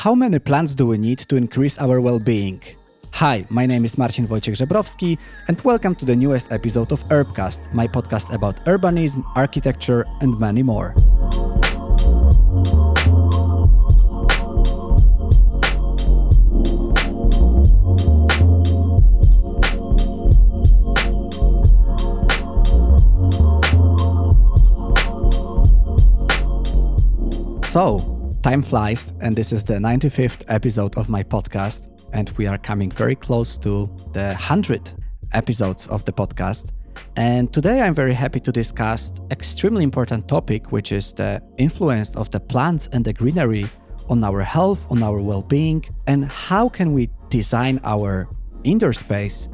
How many plants do we need to increase our well being? Hi, my name is Marcin Wojciech Żebrowski, and welcome to the newest episode of Urbcast, my podcast about urbanism, architecture, and many more. So, Time flies, and this is the 95th episode of my podcast, and we are coming very close to the 100 episodes of the podcast. And today I'm very happy to discuss extremely important topic, which is the influence of the plants and the greenery on our health, on our well-being, and how can we design our indoor space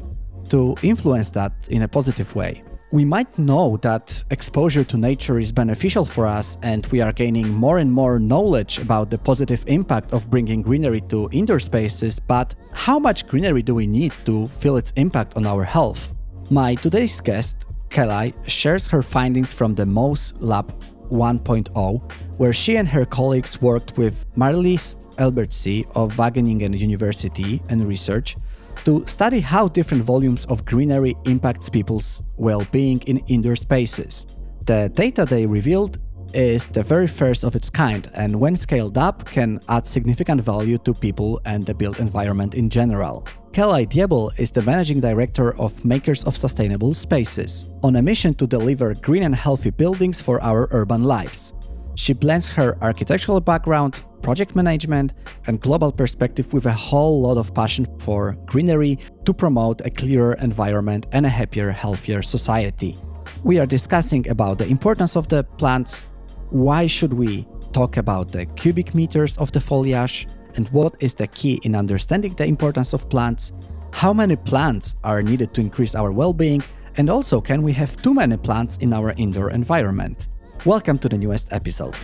to influence that in a positive way we might know that exposure to nature is beneficial for us and we are gaining more and more knowledge about the positive impact of bringing greenery to indoor spaces, but how much greenery do we need to feel its impact on our health? My today's guest, Kelly, shares her findings from the Moss Lab 1.0, where she and her colleagues worked with Marlies Albertse of Wageningen University and research to study how different volumes of greenery impacts people's well-being in indoor spaces. The data they revealed is the very first of its kind and when scaled up can add significant value to people and the built environment in general. Kelly Diebel is the managing director of Makers of Sustainable Spaces, on a mission to deliver green and healthy buildings for our urban lives. She blends her architectural background, project management, and global perspective with a whole lot of passion for greenery to promote a clearer environment and a happier, healthier society. We are discussing about the importance of the plants, why should we talk about the cubic meters of the foliage, and what is the key in understanding the importance of plants, how many plants are needed to increase our well-being, and also can we have too many plants in our indoor environment. Welcome to the newest episode.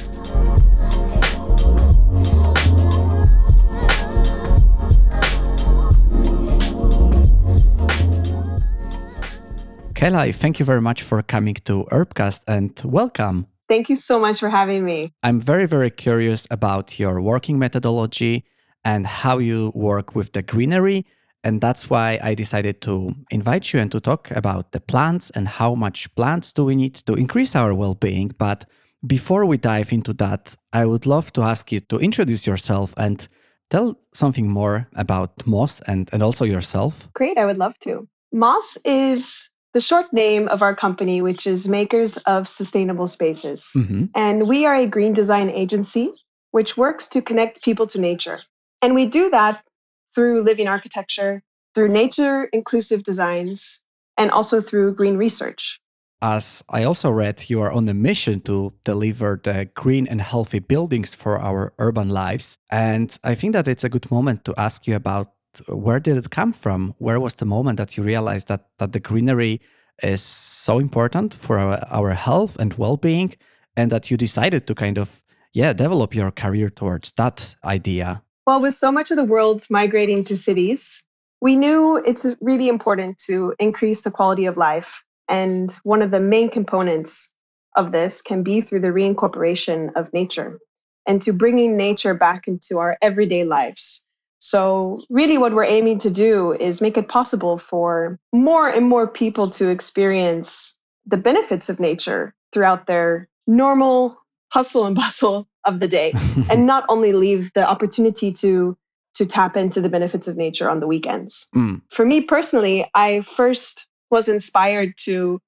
Kelly, thank you very much for coming to Urbcast and welcome. Thank you so much for having me. I'm very, very curious about your working methodology and how you work with the greenery and that's why I decided to invite you and to talk about the plants and how much plants do we need to increase our well being. But before we dive into that, I would love to ask you to introduce yourself and tell something more about Moss and, and also yourself. Great, I would love to. Moss is the short name of our company, which is Makers of Sustainable Spaces. Mm-hmm. And we are a green design agency which works to connect people to nature. And we do that through living architecture, through nature inclusive designs, and also through green research. As I also read, you are on a mission to deliver the green and healthy buildings for our urban lives. And I think that it's a good moment to ask you about where did it come from? Where was the moment that you realized that, that the greenery is so important for our, our health and well being, and that you decided to kind of, yeah, develop your career towards that idea? Well, with so much of the world migrating to cities, we knew it's really important to increase the quality of life. And one of the main components of this can be through the reincorporation of nature and to bringing nature back into our everyday lives. So, really, what we're aiming to do is make it possible for more and more people to experience the benefits of nature throughout their normal hustle and bustle of the day and not only leave the opportunity to to tap into the benefits of nature on the weekends. Mm. For me personally, I first was inspired to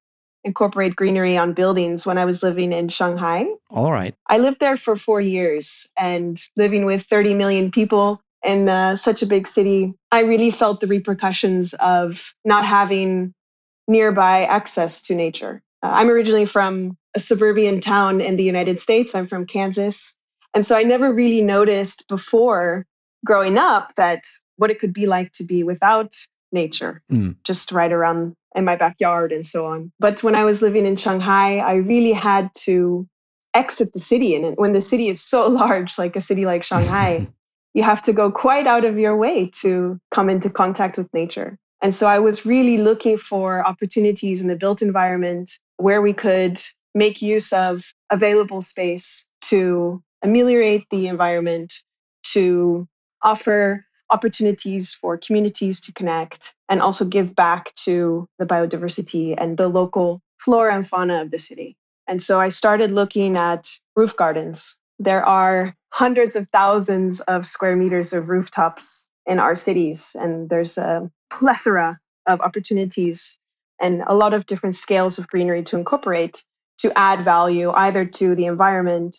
incorporate greenery on buildings when I was living in Shanghai. All right. I lived there for 4 years and living with 30 million people in uh, such a big city, I really felt the repercussions of not having nearby access to nature. Uh, I'm originally from a suburban town in the United States. I'm from Kansas. And so I never really noticed before growing up that what it could be like to be without nature, mm. just right around in my backyard and so on. But when I was living in Shanghai, I really had to exit the city. And when the city is so large, like a city like Shanghai, you have to go quite out of your way to come into contact with nature. And so I was really looking for opportunities in the built environment where we could make use of available space to ameliorate the environment, to offer opportunities for communities to connect and also give back to the biodiversity and the local flora and fauna of the city. And so I started looking at roof gardens. There are hundreds of thousands of square meters of rooftops in our cities, and there's a plethora of opportunities and a lot of different scales of greenery to incorporate to add value either to the environment,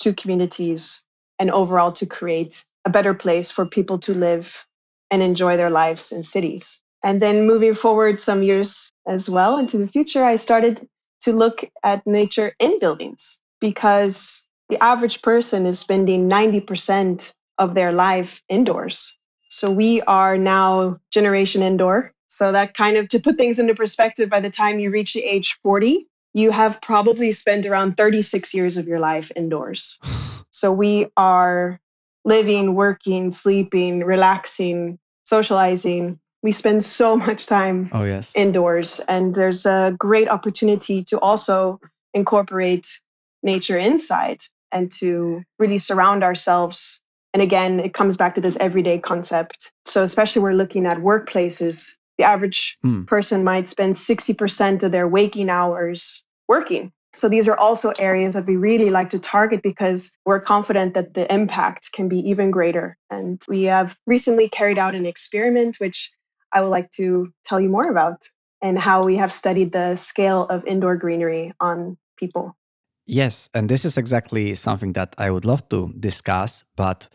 to communities, and overall to create a better place for people to live and enjoy their lives in cities. And then moving forward some years as well into the future, I started to look at nature in buildings because the average person is spending 90% of their life indoors. So we are now generation indoor. So that kind of to put things into perspective, by the time you reach the age 40, you have probably spent around 36 years of your life indoors. So we are living, working, sleeping, relaxing, socializing. We spend so much time oh, yes. indoors. And there's a great opportunity to also incorporate nature inside and to really surround ourselves. And again, it comes back to this everyday concept. So, especially we're looking at workplaces, the average mm. person might spend 60% of their waking hours working. So these are also areas that we really like to target because we're confident that the impact can be even greater. And we have recently carried out an experiment, which I would like to tell you more about, and how we have studied the scale of indoor greenery on people. Yes, and this is exactly something that I would love to discuss. But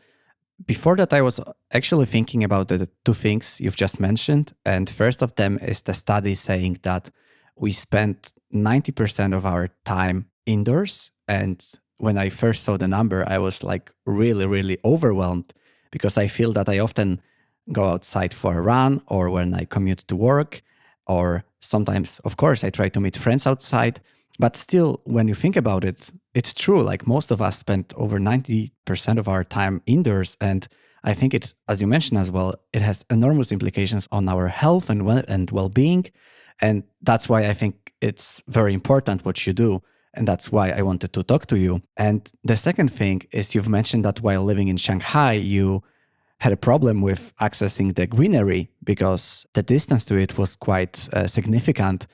before that, I was actually thinking about the two things you've just mentioned. And first of them is the study saying that we spent 90% of our time indoors. And when I first saw the number, I was like really, really overwhelmed because I feel that I often go outside for a run or when I commute to work, or sometimes, of course, I try to meet friends outside. But still, when you think about it, it's true. Like most of us spend over 90% of our time indoors. And I think it, as you mentioned as well, it has enormous implications on our health and well and well-being. And that's why I think it's very important what you do. And that's why I wanted to talk to you. And the second thing is you've mentioned that while living in Shanghai, you had a problem with accessing the greenery because the distance to it was quite uh, significant.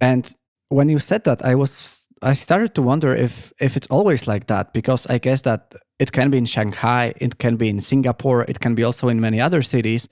And when you said that, I was I started to wonder if if it's always like that because I guess that it can be in Shanghai, it can be in Singapore, it can be also in many other cities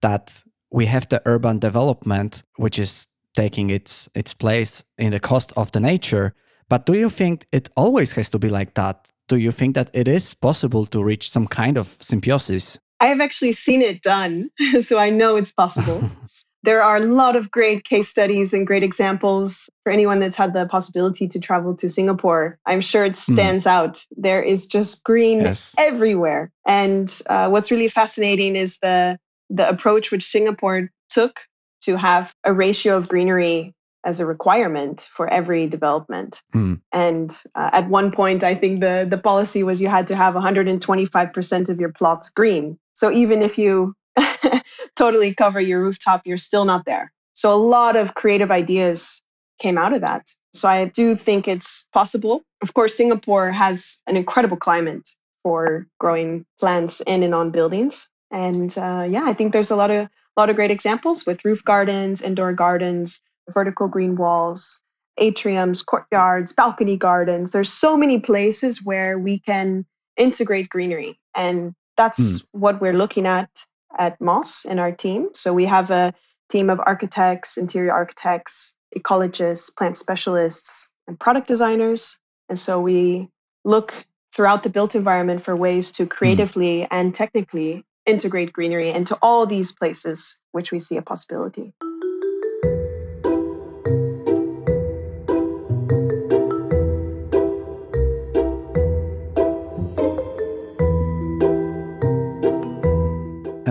that we have the urban development which is taking its its place in the cost of the nature. But do you think it always has to be like that? Do you think that it is possible to reach some kind of symbiosis? I have actually seen it done, so I know it's possible. there are a lot of great case studies and great examples for anyone that's had the possibility to travel to Singapore. I'm sure it hmm. stands mm. out. There is just green yes. everywhere. And uh, what's really fascinating is the the approach which Singapore took to have a ratio of greenery as a requirement for every development. Mm. And uh, at one point, I think the, the policy was you had to have 125% of your plots green. So even if you totally cover your rooftop, you're still not there. So a lot of creative ideas came out of that. So I do think it's possible. Of course, Singapore has an incredible climate for growing plants in and on buildings. And uh, yeah, I think there's a lot of a lot of great examples with roof gardens, indoor gardens, vertical green walls, atriums, courtyards, balcony gardens. There's so many places where we can integrate greenery. And that's mm. what we're looking at at Moss in our team. So we have a team of architects, interior architects, ecologists, plant specialists, and product designers. And so we look throughout the built environment for ways to hmm. creatively and technically integrate greenery into all these places which we see a possibility.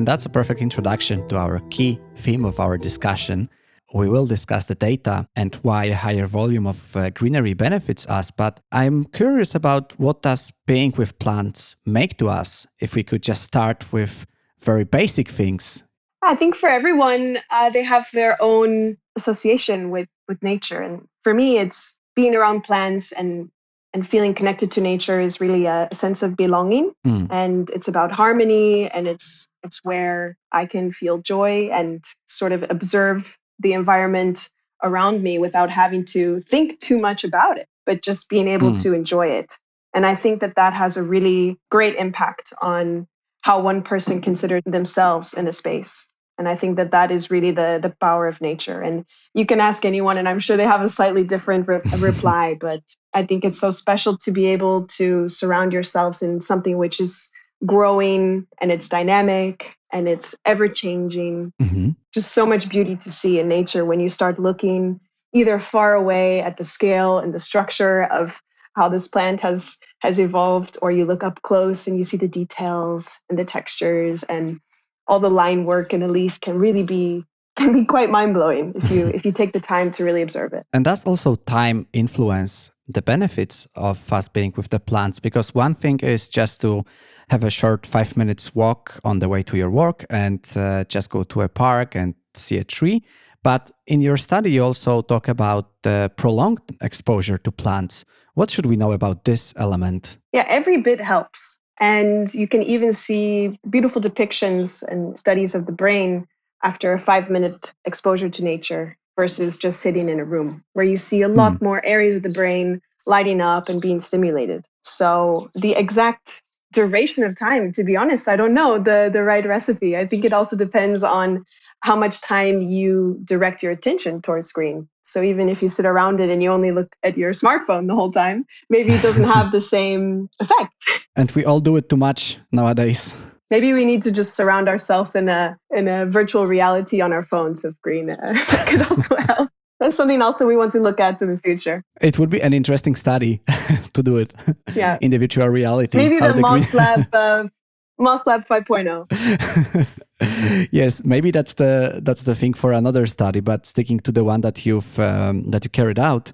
And that's a perfect introduction to our key theme of our discussion. We will discuss the data and why a higher volume of uh, greenery benefits us, but I'm curious about what does being with plants make to us if we could just start with very basic things. I think for everyone, uh, they have their own association with with nature, and for me, it's being around plants and and feeling connected to nature is really a, a sense of belonging mm. and it's about harmony and it's it's where i can feel joy and sort of observe the environment around me without having to think too much about it but just being able mm. to enjoy it and i think that that has a really great impact on how one person considers themselves in a space and I think that that is really the the power of nature. And you can ask anyone, and I'm sure they have a slightly different re- reply. But I think it's so special to be able to surround yourselves in something which is growing and it's dynamic and it's ever changing. Mm-hmm. Just so much beauty to see in nature when you start looking either far away at the scale and the structure of how this plant has has evolved or you look up close and you see the details and the textures and all the line work in a leaf can really be can be quite mind blowing if you if you take the time to really observe it. And does also time influence the benefits of us being with the plants? Because one thing is just to have a short five minutes walk on the way to your work and uh, just go to a park and see a tree. But in your study, you also talk about the prolonged exposure to plants. What should we know about this element? Yeah, every bit helps. And you can even see beautiful depictions and studies of the brain after a five minute exposure to nature versus just sitting in a room, where you see a lot mm. more areas of the brain lighting up and being stimulated. So the exact duration of time, to be honest, I don't know the, the right recipe. I think it also depends on how much time you direct your attention towards screen. So even if you sit around it and you only look at your smartphone the whole time, maybe it doesn't have the same effect. And we all do it too much nowadays. Maybe we need to just surround ourselves in a in a virtual reality on our phones of green. Uh, that could also help. That's something also we want to look at in the future. It would be an interesting study to do it. Yeah. in the virtual reality. Maybe the, the Moss green... Lab uh, Moss Lab 5.0. yes, maybe that's the that's the thing for another study. But sticking to the one that you've um, that you carried out.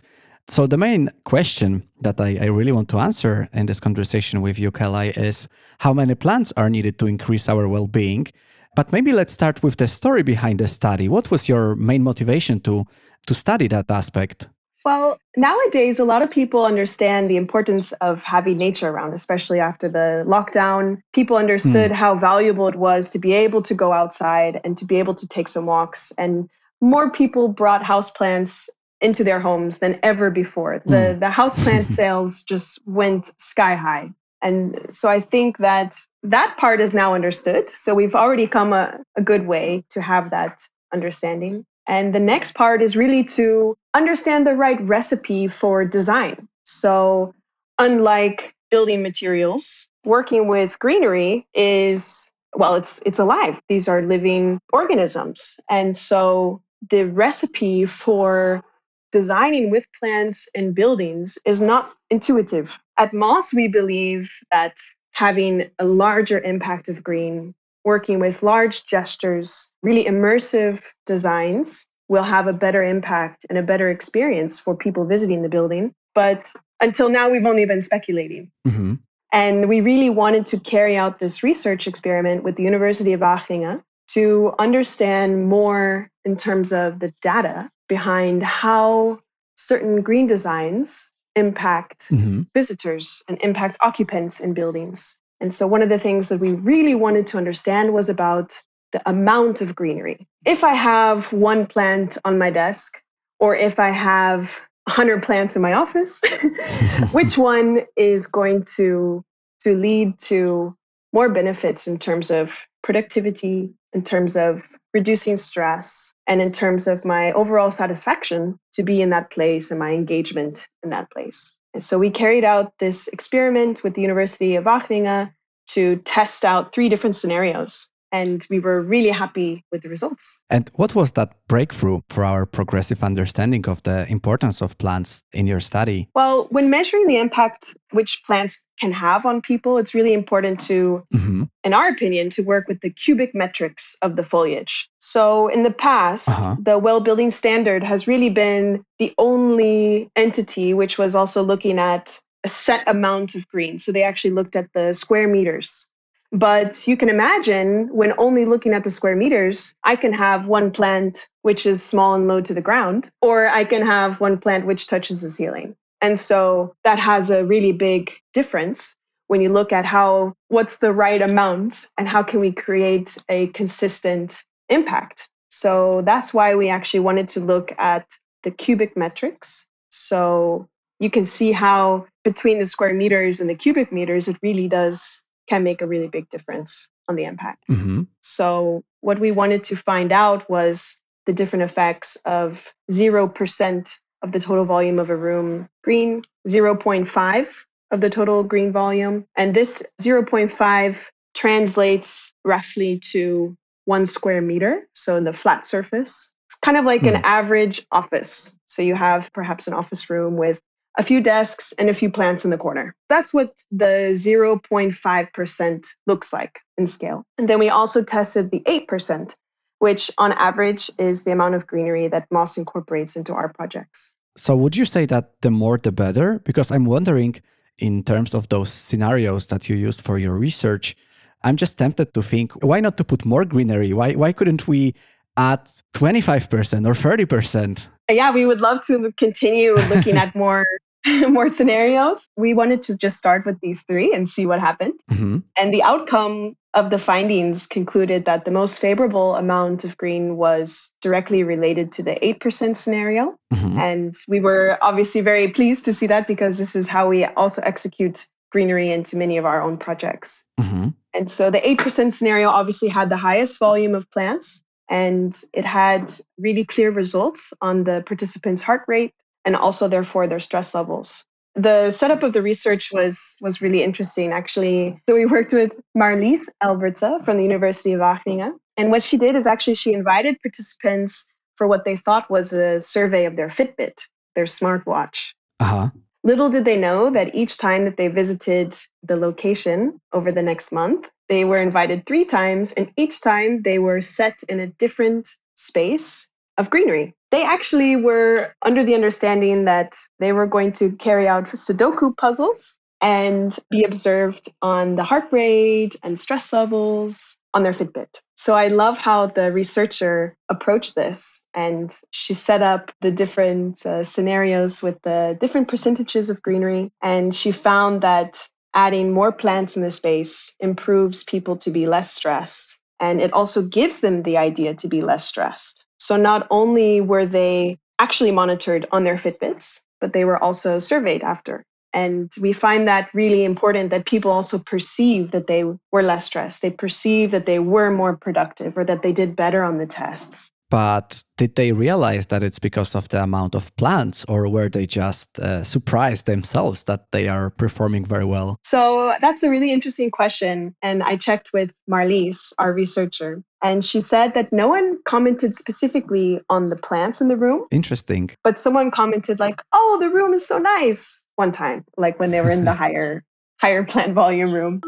So the main question that I, I really want to answer in this conversation with you, Kelly, is how many plants are needed to increase our well-being. But maybe let's start with the story behind the study. What was your main motivation to to study that aspect? Well, nowadays, a lot of people understand the importance of having nature around, especially after the lockdown. People understood mm. how valuable it was to be able to go outside and to be able to take some walks. And more people brought houseplants into their homes than ever before. The, mm. the houseplant sales just went sky high. And so I think that that part is now understood. So we've already come a, a good way to have that understanding. And the next part is really to understand the right recipe for design. So, unlike building materials, working with greenery is well, it's it's alive. These are living organisms. And so the recipe for designing with plants and buildings is not intuitive. At Moss, we believe that having a larger impact of green working with large gestures, really immersive designs will have a better impact and a better experience for people visiting the building. But until now, we've only been speculating. Mm-hmm. And we really wanted to carry out this research experiment with the University of Wageningen to understand more in terms of the data behind how certain green designs impact mm-hmm. visitors and impact occupants in buildings. And so, one of the things that we really wanted to understand was about the amount of greenery. If I have one plant on my desk, or if I have 100 plants in my office, which one is going to, to lead to more benefits in terms of productivity, in terms of reducing stress, and in terms of my overall satisfaction to be in that place and my engagement in that place? So we carried out this experiment with the University of Wageningen to test out three different scenarios and we were really happy with the results. And what was that breakthrough for our progressive understanding of the importance of plants in your study? Well, when measuring the impact which plants can have on people, it's really important to, mm-hmm. in our opinion, to work with the cubic metrics of the foliage. So in the past, uh-huh. the well building standard has really been the only entity which was also looking at a set amount of green. So they actually looked at the square meters but you can imagine when only looking at the square meters, I can have one plant which is small and low to the ground, or I can have one plant which touches the ceiling. And so that has a really big difference when you look at how what's the right amount and how can we create a consistent impact. So that's why we actually wanted to look at the cubic metrics. So you can see how between the square meters and the cubic meters, it really does can make a really big difference on the impact. Mm-hmm. So what we wanted to find out was the different effects of 0% of the total volume of a room green, 0.5 of the total green volume. And this 0.5 translates roughly to one square meter. So in the flat surface, it's kind of like mm. an hmm. average office. So you have perhaps an office room with a few desks and a few plants in the corner. That's what the 0.5% looks like in scale. And then we also tested the 8%, which on average is the amount of greenery that Moss incorporates into our projects. So would you say that the more the better? Because I'm wondering in terms of those scenarios that you use for your research, I'm just tempted to think why not to put more greenery? Why why couldn't we add 25% or 30%? Yeah, we would love to continue looking at more more scenarios. We wanted to just start with these three and see what happened. Mm-hmm. And the outcome of the findings concluded that the most favorable amount of green was directly related to the 8% scenario. Mm-hmm. And we were obviously very pleased to see that because this is how we also execute greenery into many of our own projects. Mm-hmm. And so the 8% scenario obviously had the highest volume of plants and it had really clear results on the participants' heart rate and also therefore their stress levels. The setup of the research was was really interesting actually. So we worked with marlies Albertse from the university of wageningen and what she did is actually she invited participants for what they thought was a survey of their fitbit their smartwatch. Uh-huh. little did they know that each time that they visited the location over the next month they were invited three times and each time they were set in a different space of greenery they actually were under the understanding that they were going to carry out Sudoku puzzles and be observed on the heart rate and stress levels on their Fitbit. So I love how the researcher approached this and she set up the different uh, scenarios with the different percentages of greenery. And she found that adding more plants in the space improves people to be less stressed. And it also gives them the idea to be less stressed. So not only were they actually monitored on their Fitbits, but they were also surveyed after. And we find that really important that people also perceive that they were less stressed. They perceive that they were more productive or that they did better on the tests. But did they realize that it's because of the amount of plants, or were they just uh, surprised themselves that they are performing very well? So that's a really interesting question. And I checked with Marlies, our researcher, and she said that no one commented specifically on the plants in the room. Interesting. But someone commented, like, oh, the room is so nice one time, like when they were in the higher, higher plant volume room.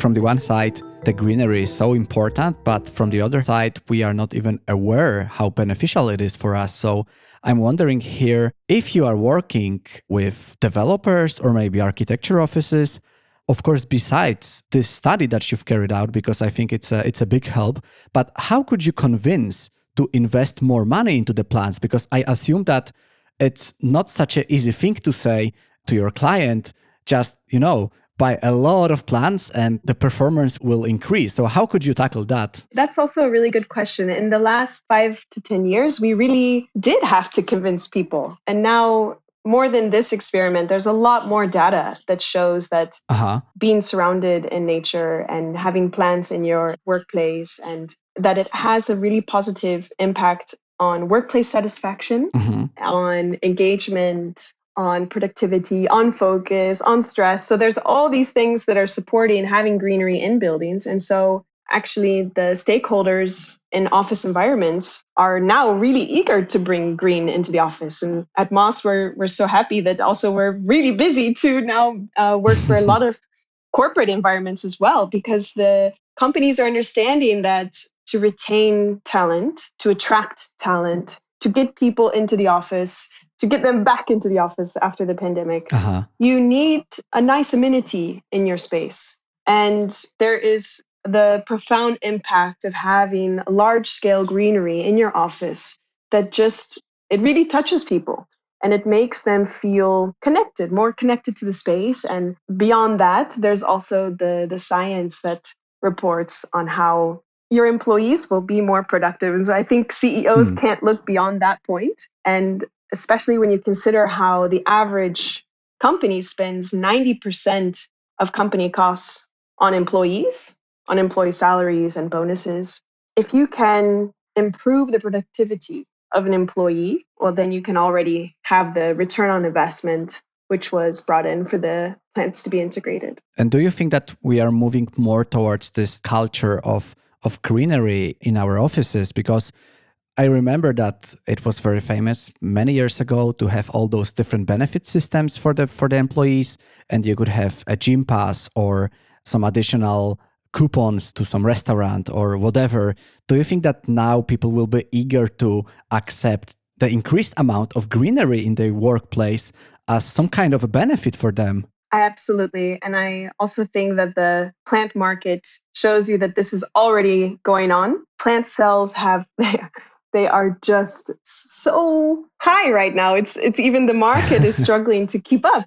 From the one side, the greenery is so important, but from the other side, we are not even aware how beneficial it is for us. So I'm wondering here if you are working with developers or maybe architecture offices, of course, besides this study that you've carried out, because I think it's a, it's a big help, but how could you convince to invest more money into the plants Because I assume that it's not such an easy thing to say to your client, just, you know, buy a lot of plants and the performance will increase. So, how could you tackle that? That's also a really good question. In the last five to 10 years, we really did have to convince people. And now, more than this experiment, there's a lot more data that shows that uh-huh. being surrounded in nature and having plants in your workplace and that it has a really positive impact on workplace satisfaction, mm-hmm. on engagement, on productivity, on focus, on stress. So there's all these things that are supporting having greenery in buildings. And so actually the stakeholders in office environments are now really eager to bring green into the office. And at Moss, we're, we're so happy that also we're really busy to now uh, work for a lot of corporate environments as well, because the companies are understanding that to retain talent, to attract talent, to get people into the office, to get them back into the office after the pandemic, uh-huh. you need a nice amenity in your space. And there is the profound impact of having large scale greenery in your office that just, it really touches people and it makes them feel connected, more connected to the space. And beyond that, there's also the, the science that reports on how your employees will be more productive. And so I think CEOs mm. can't look beyond that point. And especially when you consider how the average company spends 90% of company costs on employees, on employee salaries and bonuses. If you can improve the productivity of an employee, well, then you can already have the return on investment which was brought in for the plants to be integrated. And do you think that we are moving more towards this culture of of greenery in our offices? Because I remember that it was very famous many years ago to have all those different benefit systems for the for the employees, and you could have a gym pass or some additional coupons to some restaurant or whatever. Do you think that now people will be eager to accept the increased amount of greenery in their workplace as some kind of a benefit for them? Absolutely. And I also think that the plant market shows you that this is already going on. Plant cells have they are just so high right now. It's it's even the market is struggling to keep up.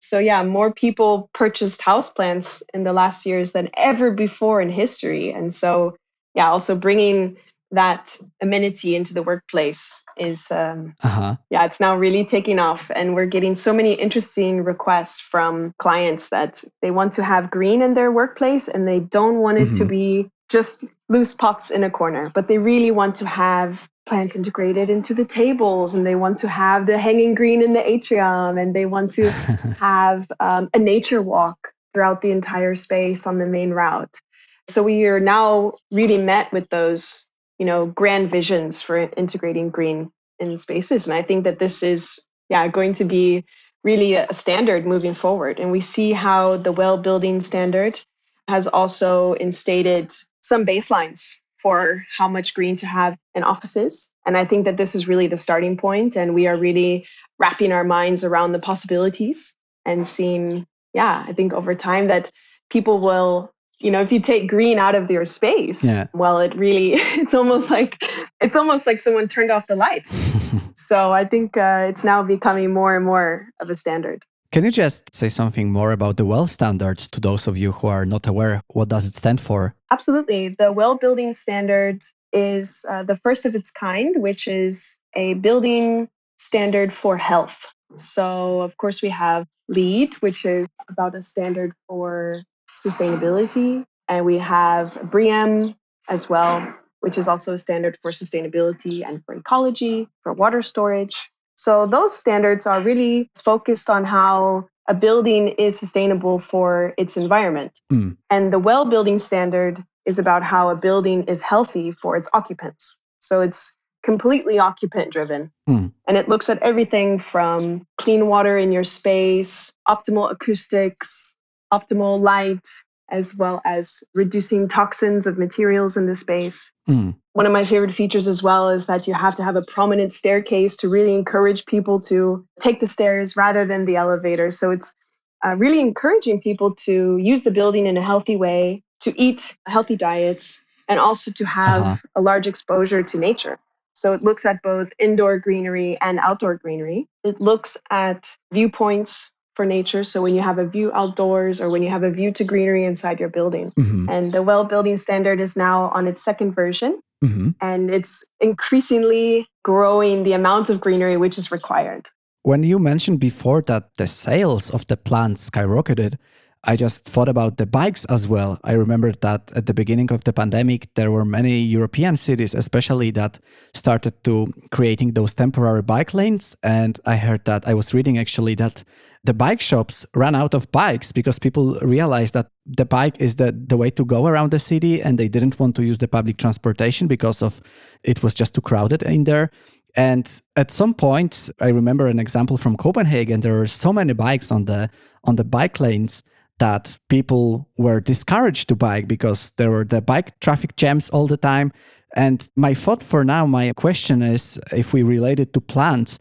So yeah, more people purchased houseplants in the last years than ever before in history. And so yeah, also bringing that amenity into the workplace is um, uh-huh. yeah it's now really taking off and we're getting so many interesting requests from clients that they want to have green in their workplace and they don't want it mm-hmm. to be just loose pots in a corner but they really want to have plants integrated into the tables and they want to have the hanging green in the atrium and they want to have um, a nature walk throughout the entire space on the main route. So we are now really met with those you know grand visions for integrating green in spaces and i think that this is yeah going to be really a standard moving forward. And we see how the well building standard has also instated some baselines for how much green to have in offices. And i think that this is really the starting point and we are really wrapping our minds around the possibilities and seeing yeah i think over time that people will you know if you take green out of their space yeah. well it really it's almost like it's almost like someone turned off the lights. So i think uh, it's now becoming more and more of a standard can you just say something more about the well standards to those of you who are not aware what does it stand for absolutely the well building standard is uh, the first of its kind which is a building standard for health so of course we have LEED which is about a standard for sustainability. And we have BREEAM as well, which is also a standard for sustainability and for ecology, for water storage. So those standards are really focused on how a building is sustainable for its environment. Mm. And the well building standard is about how a building is healthy for its occupants. So it's completely occupant driven. Mm. And it looks at everything from clean water in your space, optimal acoustics, optimal light, as well as reducing toxins of materials in the space. Mm. One of my favorite features as well is that you have to have a prominent staircase to really encourage people to take the stairs rather than the elevator. So it's uh, really encouraging people to use the building in a healthy way, to eat healthy diets, and also to have uh-huh. a large exposure to nature. So it looks at both indoor greenery and outdoor greenery. It looks at viewpoints for nature. So when you have a view outdoors or when you have a view to greenery inside your building. Mm-hmm. And the well building standard is now on its second version. Mm-hmm. And it's increasingly growing the amount of greenery which is required. When you mentioned before that the sales of the plants skyrocketed, I just thought about the bikes as well. I remember that at the beginning of the pandemic, there were many European cities, especially that started to creating those temporary bike lanes. And I heard that I was reading actually that the bike shops ran out of bikes because people realized that the bike is the, the way to go around the city and they didn't want to use the public transportation because of it was just too crowded in there. And at some point, I remember an example from Copenhagen. There were so many bikes on the on the bike lanes that people were discouraged to bike because there were the bike traffic jams all the time. And my thought for now, my question is if we relate it to plants,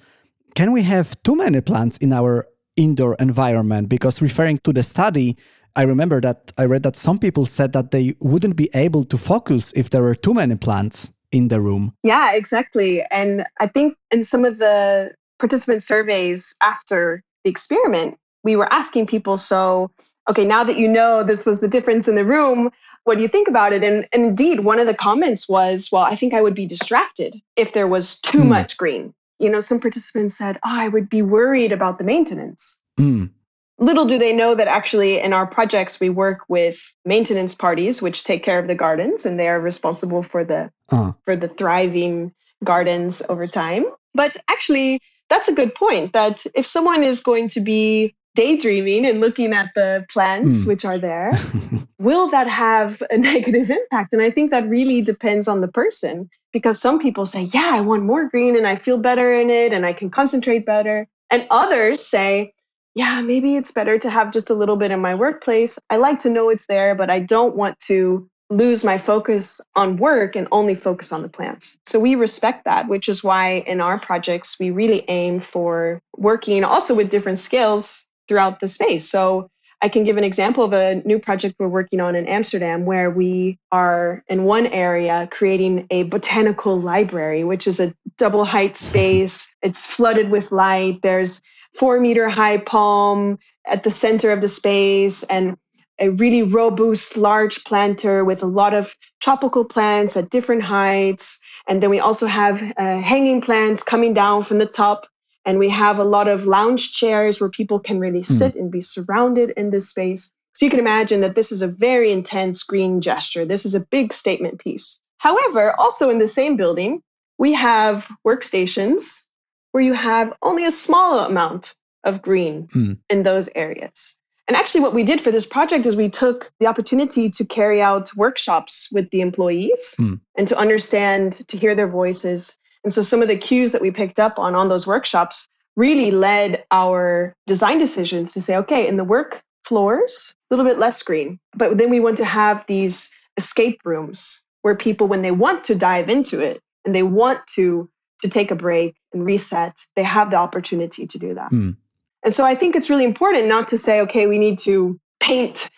can we have too many plants in our indoor environment? Because referring to the study, I remember that I read that some people said that they wouldn't be able to focus if there were too many plants in the room. Yeah, exactly. And I think in some of the participant surveys after the experiment, we were asking people, so, okay, now that you know this was the difference in the room, what do you think about it? And, and indeed, one of the comments was, well, I think I would be distracted if there was too mm. much green. You know, some participants said, oh, I would be worried about the maintenance. Mm. Little do they know that actually in our projects, we work with maintenance parties, which take care of the gardens and they are responsible for the, uh. for the thriving gardens over time. But actually, that's a good point that if someone is going to be daydreaming and looking at the plants mm. which are there, will that have a negative impact? And I think that really depends on the person because some people say, yeah, I want more green and I feel better in it and I can concentrate better. And others say, yeah, maybe it's better to have just a little bit in my workplace. I like to know it's there, but I don't want to lose my focus on work and only focus on the plants. So we respect that, which is why in our projects, we really aim for working also with different skills throughout the space. So I can give an example of a new project we're working on in Amsterdam where we are in one area creating a botanical library, which is a double height space. It's flooded with light. There's four meter high palm at the center of the space and a really robust large planter with a lot of tropical plants at different heights. And then we also have uh, hanging plants coming down from the top and we have a lot of lounge chairs where people can really hmm. sit mm. and be surrounded in this space. So you can imagine that this is a very intense green gesture. This is a big statement piece. However, also in the same building, we have workstations where you have only a small amount of green mm. in those areas. And actually, what we did for this project is we took the opportunity to carry out workshops with the employees mm. and to understand, to hear their voices, and so some of the cues that we picked up on on those workshops really led our design decisions to say, okay, in the work floors, a little bit less screen. But then we want to have these escape rooms where people, when they want to dive into it and they want to to take a break and reset, they have the opportunity to do that. Mm. And so I think it's really important not to say, okay, we need to paint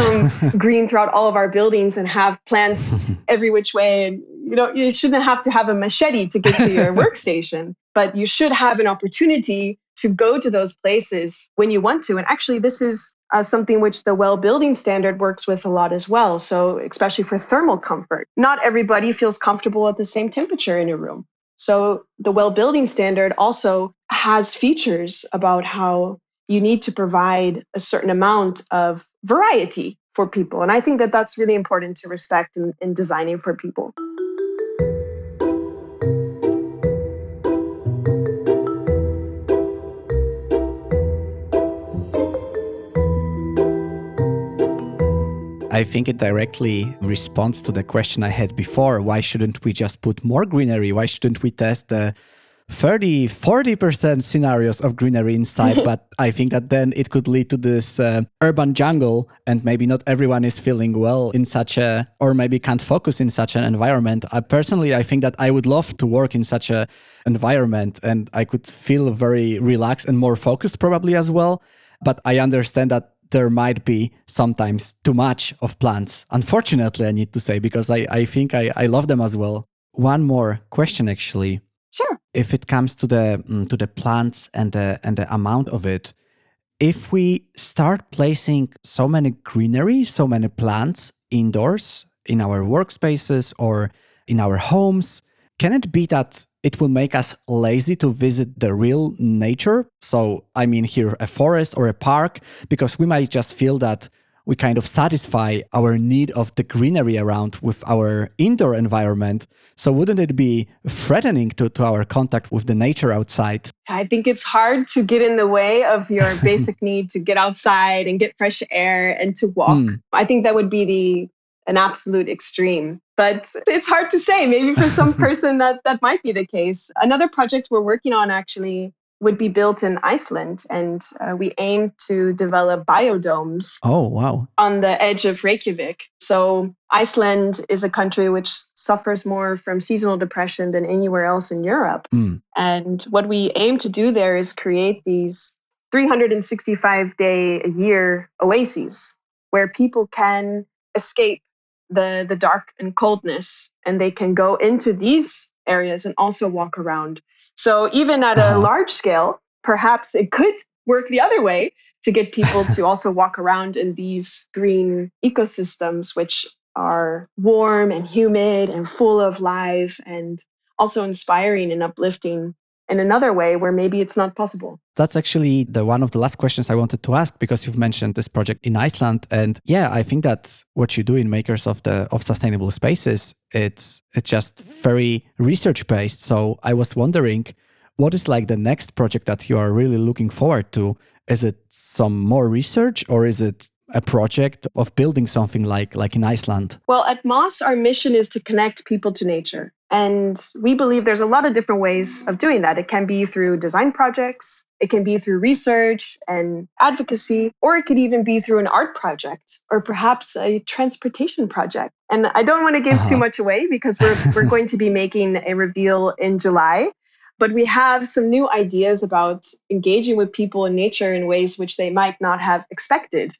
um, green throughout all of our buildings and have plants every which way. And you know, you shouldn't have to have a machete to get to your workstation, but you should have an opportunity to go to those places when you want to. And actually, this is uh, something which the well building standard works with a lot as well. So, especially for thermal comfort, not everybody feels comfortable at the same temperature in a room. So, the well building standard also has features about how you need to provide a certain amount of variety for people. And I think that that's really important to respect in, in designing for people. I think it directly responds to the question I had before. Why shouldn't we just put more greenery? Why shouldn't we test the 30 40% scenarios of greenery inside but i think that then it could lead to this uh, urban jungle and maybe not everyone is feeling well in such a or maybe can't focus in such an environment I, personally i think that i would love to work in such a environment and i could feel very relaxed and more focused probably as well but i understand that there might be sometimes too much of plants unfortunately i need to say because i, I think I, I love them as well one more question actually. If it comes to the mm, to the plants and the and the amount of it, if we start placing so many greenery, so many plants indoors in our workspaces or in our homes, can it be that it will make us lazy to visit the real nature? So, I mean, here a forest or a park, because we might just feel that we kind of satisfy our need of the greenery around with our indoor environment. So wouldn't it be threatening to, to our contact with the nature outside? I think it's hard to get in the way of your basic need to get outside and get fresh air and to walk. Mm. I think that would be the an absolute extreme. But it's hard to say. Maybe for some person that that might be the case. Another project we're working on actually would be built in Iceland, and uh, we aim to develop biodomes. Oh, wow. On the edge of Reykjavik. So, Iceland is a country which suffers more from seasonal depression than anywhere else in Europe. Mm. And what we aim to do there is create these 365 day a year oases where people can escape the, the dark and coldness and they can go into these areas and also walk around so even at uh-huh. a large scale, perhaps it could work the other way to get people to also walk around in these green ecosystems, which are warm and humid and full of life and also inspiring and uplifting in another way where maybe it's not possible. That's actually the one of the last questions I wanted to ask because you've mentioned this project in Iceland and yeah, I think that's what you do in makers of the of sustainable spaces. It's it's just very research based. So I was wondering what is like the next project that you are really looking forward to? Is it some more research or is it a project of building something like like in Iceland? Well, at Moss, our mission is to connect people to nature. And we believe there's a lot of different ways of doing that. It can be through design projects, it can be through research and advocacy, or it could even be through an art project or perhaps a transportation project. And I don't want to give uh-huh. too much away because we're, we're going to be making a reveal in July. But we have some new ideas about engaging with people in nature in ways which they might not have expected.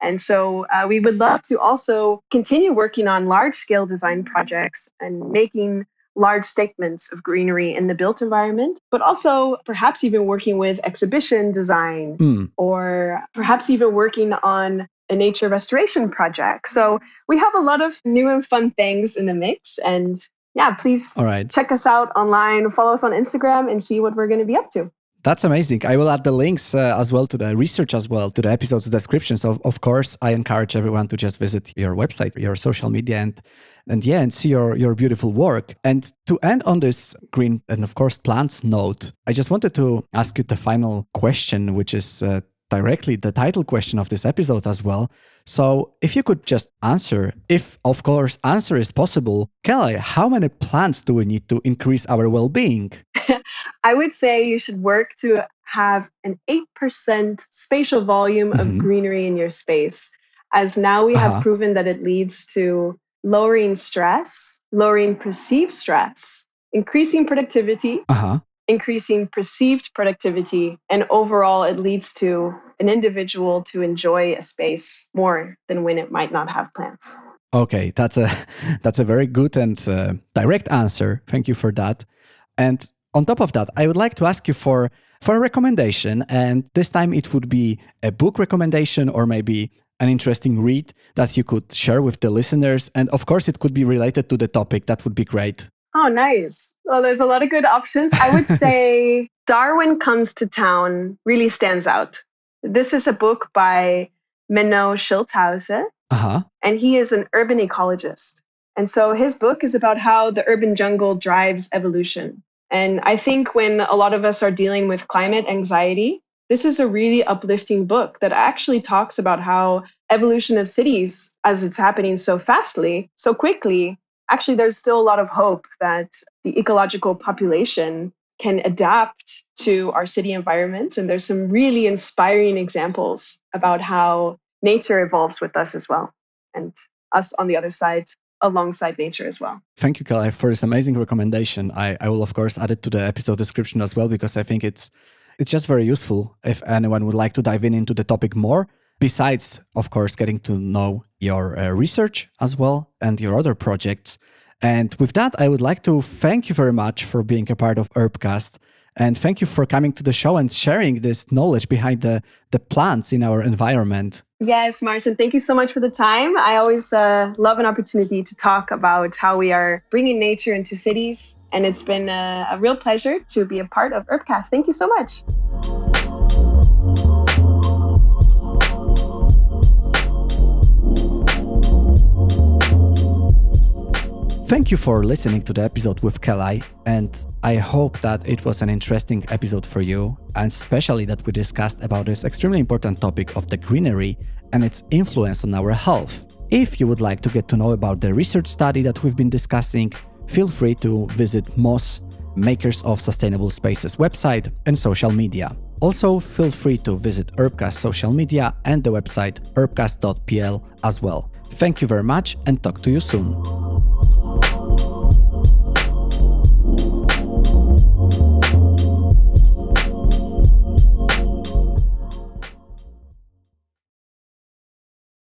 And so uh, we would love to also continue working on large scale design projects and making large statements of greenery in the built environment, but also perhaps even working with exhibition design mm. or perhaps even working on a nature restoration project. So we have a lot of new and fun things in the mix. And yeah, please All right. check us out online, follow us on Instagram, and see what we're going to be up to. That's amazing. I will add the links uh, as well to the research as well to the episode's descriptions. Of, of course, I encourage everyone to just visit your website, your social media, and and yeah, and see your your beautiful work. And to end on this green and of course plants note, I just wanted to ask you the final question, which is uh, directly the title question of this episode as well. So, if you could just answer, if of course answer is possible, Kelly, how many plants do we need to increase our well-being? I would say you should work to have an 8% spatial volume mm-hmm. of greenery in your space, as now we uh-huh. have proven that it leads to lowering stress, lowering perceived stress, increasing productivity, uh-huh increasing perceived productivity and overall it leads to an individual to enjoy a space more than when it might not have plants okay that's a that's a very good and uh, direct answer. Thank you for that. And on top of that i would like to ask you for for a recommendation and this time it would be a book recommendation or maybe an interesting read that you could share with the listeners. And of course it could be related to the topic. That would be great Oh, nice. Well, there's a lot of good options. I would say Darwin Comes to Town really stands out. This is a book by Menno Schilthuizen, uh-huh. and he is an urban ecologist. And so his book is about how the urban jungle drives evolution. And I think when a lot of us are dealing with climate anxiety, this is a really uplifting book that actually talks about how evolution of cities, as it's happening so fastly, so quickly, actually, there's still a lot of hope that the ecological population can adapt to our city environments. And there's some really inspiring examples about how nature evolves with us as well, and us on the other side alongside nature as well. Thank you, Kalai, for this amazing recommendation. I, I will, of course, add it to the episode description as well because I think it's it's just very useful if anyone would like to dive in into the topic more besides, of course, getting to know your uh, research as well and your other projects. And with that, I would like to thank you very much for being a part of Urbcast. And thank you for coming to the show and sharing this knowledge behind the, the plants in our environment. Yes, Marcin, thank you so much for the time. I always uh, love an opportunity to talk about how we are bringing nature into cities. And it's been a, a real pleasure to be a part of Urbcast. Thank you so much. Thank you for listening to the episode with Kelly, and I hope that it was an interesting episode for you, and especially that we discussed about this extremely important topic of the greenery and its influence on our health. If you would like to get to know about the research study that we've been discussing, feel free to visit Moss Makers of Sustainable Spaces website and social media. Also, feel free to visit Urbcast social media and the website urbcast.pl as well. Thank you very much and talk to you soon.